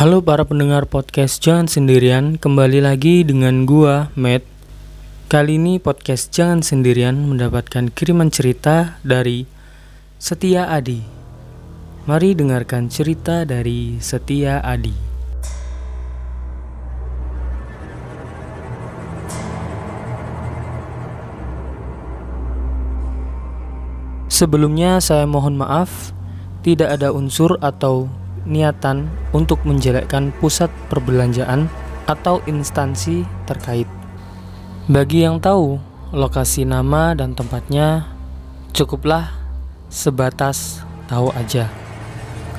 Halo para pendengar podcast Jangan Sendirian, kembali lagi dengan gua, Matt. Kali ini podcast Jangan Sendirian mendapatkan kiriman cerita dari Setia Adi. Mari dengarkan cerita dari Setia Adi. Sebelumnya saya mohon maaf, tidak ada unsur atau niatan untuk menjelekkan pusat perbelanjaan atau instansi terkait. Bagi yang tahu lokasi nama dan tempatnya, cukuplah sebatas tahu aja.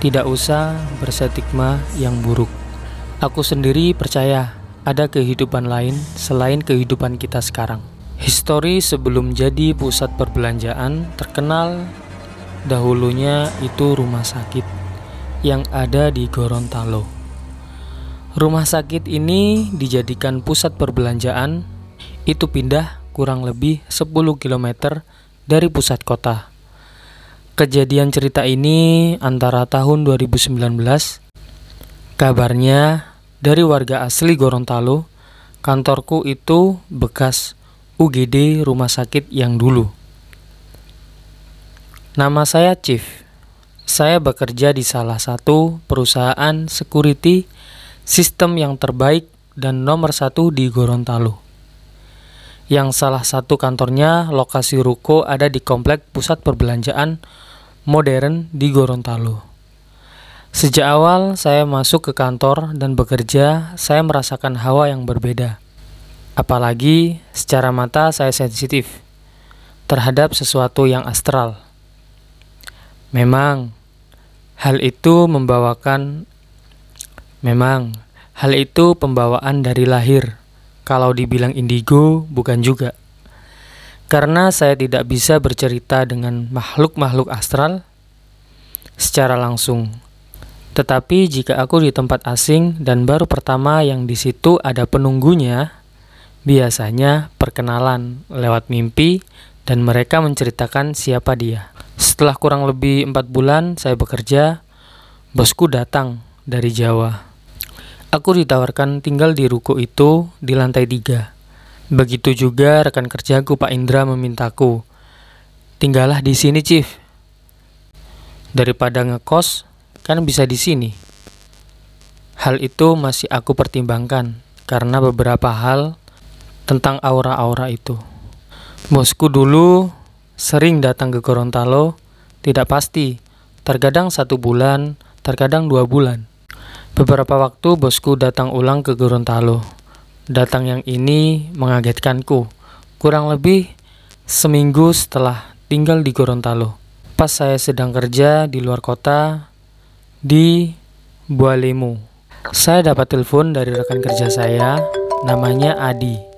Tidak usah bersetigma yang buruk. Aku sendiri percaya ada kehidupan lain selain kehidupan kita sekarang. Histori sebelum jadi pusat perbelanjaan terkenal dahulunya itu rumah sakit yang ada di Gorontalo. Rumah sakit ini dijadikan pusat perbelanjaan, itu pindah kurang lebih 10 km dari pusat kota. Kejadian cerita ini antara tahun 2019, kabarnya dari warga asli Gorontalo, kantorku itu bekas UGD rumah sakit yang dulu. Nama saya Chief. Saya bekerja di salah satu perusahaan security sistem yang terbaik dan nomor satu di Gorontalo. Yang salah satu kantornya lokasi ruko ada di komplek pusat perbelanjaan modern di Gorontalo. Sejak awal saya masuk ke kantor dan bekerja, saya merasakan hawa yang berbeda. Apalagi secara mata saya sensitif terhadap sesuatu yang astral. Memang Hal itu membawakan memang hal itu pembawaan dari lahir. Kalau dibilang indigo bukan juga. Karena saya tidak bisa bercerita dengan makhluk-makhluk astral secara langsung. Tetapi jika aku di tempat asing dan baru pertama yang di situ ada penunggunya, biasanya perkenalan lewat mimpi dan mereka menceritakan siapa dia. Setelah kurang lebih empat bulan saya bekerja, bosku datang dari Jawa. Aku ditawarkan tinggal di ruko itu di lantai tiga. Begitu juga rekan kerjaku Pak Indra memintaku, tinggallah di sini, Chief. Daripada ngekos, kan bisa di sini. Hal itu masih aku pertimbangkan karena beberapa hal tentang aura-aura itu. Bosku dulu Sering datang ke Gorontalo, tidak pasti, terkadang satu bulan, terkadang dua bulan. Beberapa waktu bosku datang ulang ke Gorontalo. Datang yang ini mengagetkanku, kurang lebih seminggu setelah tinggal di Gorontalo. Pas saya sedang kerja di luar kota, di Bualemu. Saya dapat telepon dari rekan kerja saya, namanya Adi.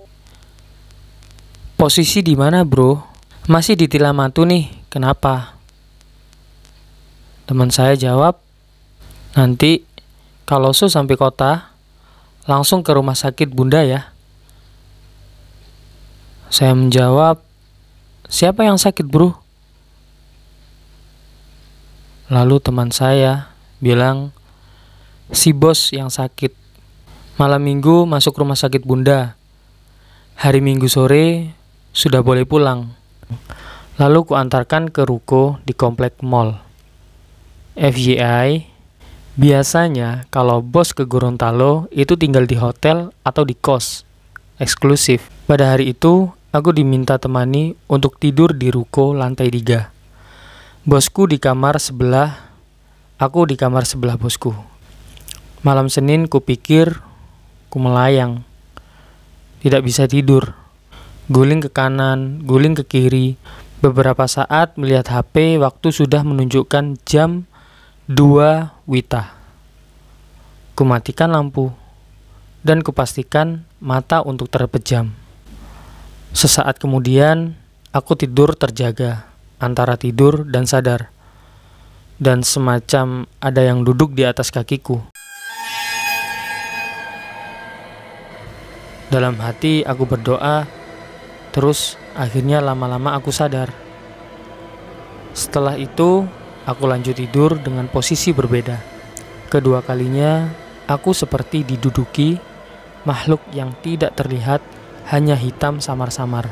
Posisi di mana, bro? Masih di Tilamatu nih, kenapa? Teman saya jawab, nanti kalau su sampai kota, langsung ke rumah sakit bunda ya. Saya menjawab, siapa yang sakit bro? Lalu teman saya bilang, si bos yang sakit. Malam minggu masuk rumah sakit bunda. Hari minggu sore sudah boleh pulang. Lalu kuantarkan ke ruko di komplek mall. FYI, biasanya kalau bos ke Gorontalo itu tinggal di hotel atau di kos, eksklusif. Pada hari itu, aku diminta temani untuk tidur di ruko lantai tiga. Bosku di kamar sebelah, aku di kamar sebelah bosku. Malam Senin kupikir ku melayang, tidak bisa tidur guling ke kanan, guling ke kiri. Beberapa saat melihat HP, waktu sudah menunjukkan jam 2 Wita. Kumatikan lampu dan kupastikan mata untuk terpejam. Sesaat kemudian, aku tidur terjaga antara tidur dan sadar. Dan semacam ada yang duduk di atas kakiku. Dalam hati aku berdoa Terus akhirnya lama-lama aku sadar. Setelah itu, aku lanjut tidur dengan posisi berbeda. Kedua kalinya, aku seperti diduduki makhluk yang tidak terlihat, hanya hitam samar-samar.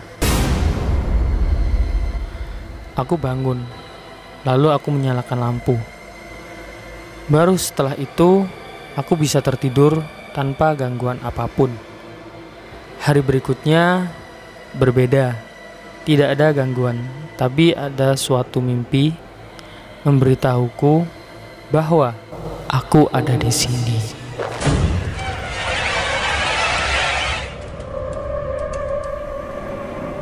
Aku bangun, lalu aku menyalakan lampu. Baru setelah itu, aku bisa tertidur tanpa gangguan apa pun. Hari berikutnya berbeda, tidak ada gangguan, tapi ada suatu mimpi memberitahuku bahwa aku ada di sini.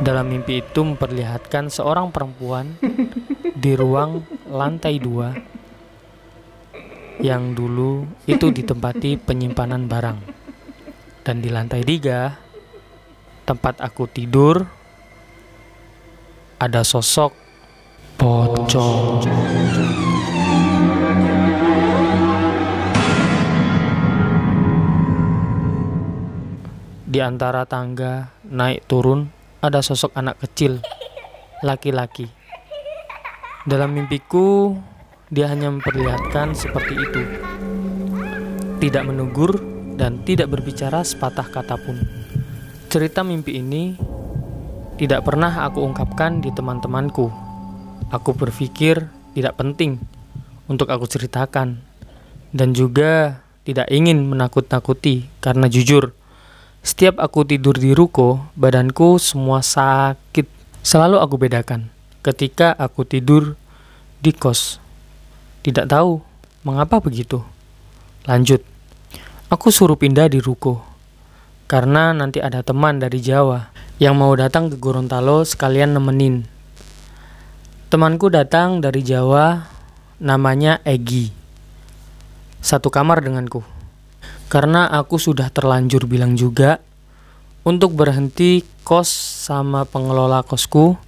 Dalam mimpi itu memperlihatkan seorang perempuan di ruang lantai dua yang dulu itu ditempati penyimpanan barang. Dan di lantai tiga, tempat aku tidur, ada sosok pocong. Di antara tangga naik turun ada sosok anak kecil, laki-laki. Dalam mimpiku, dia hanya memperlihatkan seperti itu. Tidak menegur dan tidak berbicara sepatah kata pun. Cerita mimpi ini tidak pernah aku ungkapkan di teman-temanku. Aku berpikir tidak penting untuk aku ceritakan dan juga tidak ingin menakut-nakuti karena jujur setiap aku tidur di ruko, badanku semua sakit. Selalu aku bedakan ketika aku tidur di kos. Tidak tahu mengapa begitu. Lanjut. Aku suruh pindah di ruko. Karena nanti ada teman dari Jawa yang mau datang ke Gorontalo sekalian nemenin. Temanku datang dari Jawa, namanya Egi. Satu kamar denganku. Karena aku sudah terlanjur bilang juga untuk berhenti kos sama pengelola kosku,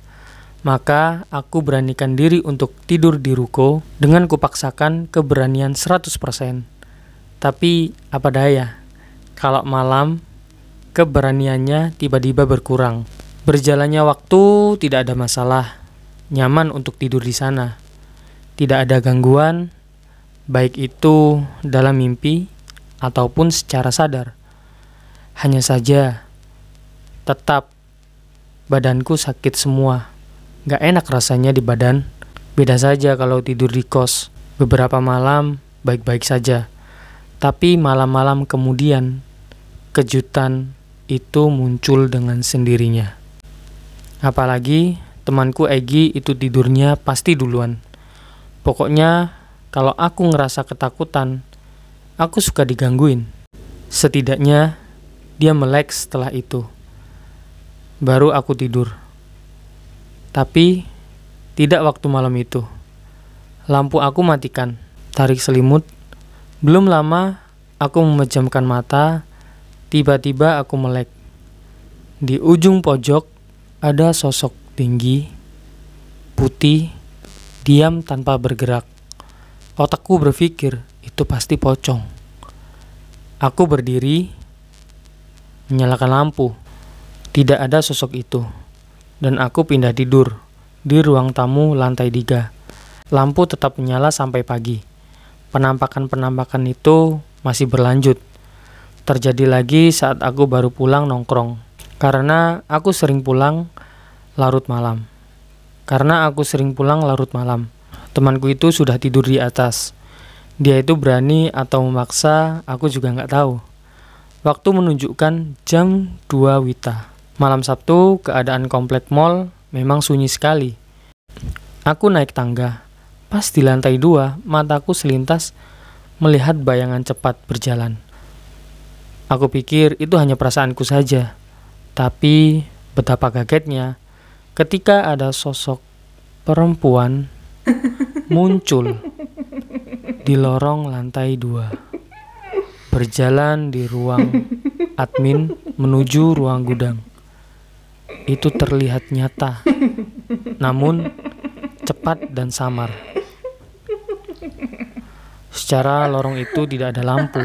maka aku beranikan diri untuk tidur di ruko dengan kupaksakan keberanian 100%. Tapi apa daya, kalau malam keberaniannya tiba-tiba berkurang. Berjalannya waktu tidak ada masalah, nyaman untuk tidur di sana. Tidak ada gangguan, baik itu dalam mimpi ataupun secara sadar. Hanya saja, tetap badanku sakit semua. Gak enak rasanya di badan. Beda saja kalau tidur di kos. Beberapa malam baik-baik saja. Tapi malam-malam kemudian, kejutan itu muncul dengan sendirinya. Apalagi temanku Egi itu tidurnya pasti duluan. Pokoknya kalau aku ngerasa ketakutan, Aku suka digangguin. Setidaknya dia melek setelah itu. Baru aku tidur. Tapi tidak waktu malam itu. Lampu aku matikan. Tarik selimut. Belum lama aku memejamkan mata. Tiba-tiba aku melek. Di ujung pojok ada sosok tinggi, putih, diam tanpa bergerak. Otakku berpikir, itu pasti pocong. Aku berdiri, menyalakan lampu. Tidak ada sosok itu. Dan aku pindah tidur di ruang tamu lantai tiga. Lampu tetap menyala sampai pagi. Penampakan-penampakan itu masih berlanjut. Terjadi lagi saat aku baru pulang nongkrong. Karena aku sering pulang larut malam. Karena aku sering pulang larut malam. Temanku itu sudah tidur di atas. Dia itu berani atau memaksa, aku juga nggak tahu. Waktu menunjukkan jam 2 Wita. Malam Sabtu, keadaan komplek mall memang sunyi sekali. Aku naik tangga. Pas di lantai dua, mataku selintas melihat bayangan cepat berjalan. Aku pikir itu hanya perasaanku saja. Tapi betapa kagetnya ketika ada sosok perempuan muncul di lorong lantai dua. Berjalan di ruang admin menuju ruang gudang. Itu terlihat nyata, namun cepat dan samar. Secara lorong itu tidak ada lampu,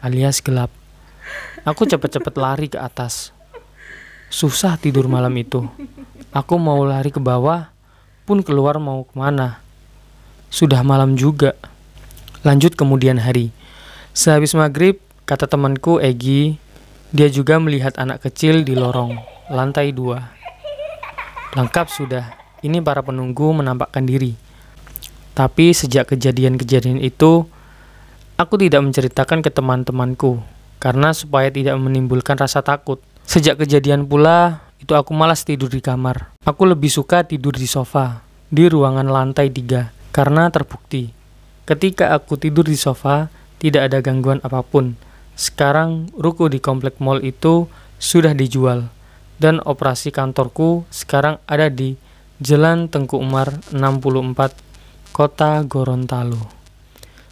alias gelap. Aku cepat-cepat lari ke atas. Susah tidur malam itu. Aku mau lari ke bawah, pun keluar mau ke mana. Sudah malam juga. Lanjut kemudian hari. Sehabis maghrib, kata temanku Egi, dia juga melihat anak kecil di lorong, lantai dua. Lengkap sudah, ini para penunggu menampakkan diri. Tapi sejak kejadian-kejadian itu, aku tidak menceritakan ke teman-temanku, karena supaya tidak menimbulkan rasa takut. Sejak kejadian pula, itu aku malas tidur di kamar. Aku lebih suka tidur di sofa, di ruangan lantai tiga, karena terbukti. Ketika aku tidur di sofa, tidak ada gangguan apa pun. Sekarang, ruko di komplek mall itu sudah dijual, dan operasi kantorku sekarang ada di Jalan Tengku Umar 64, Kota Gorontalo.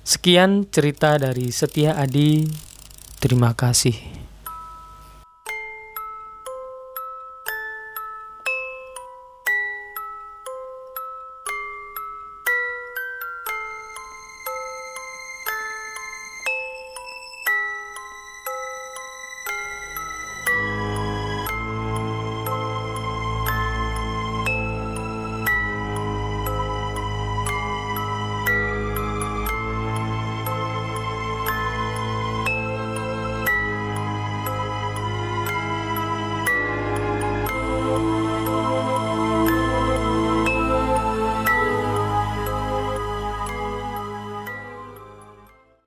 Sekian cerita dari Setia Adi. Terima kasih.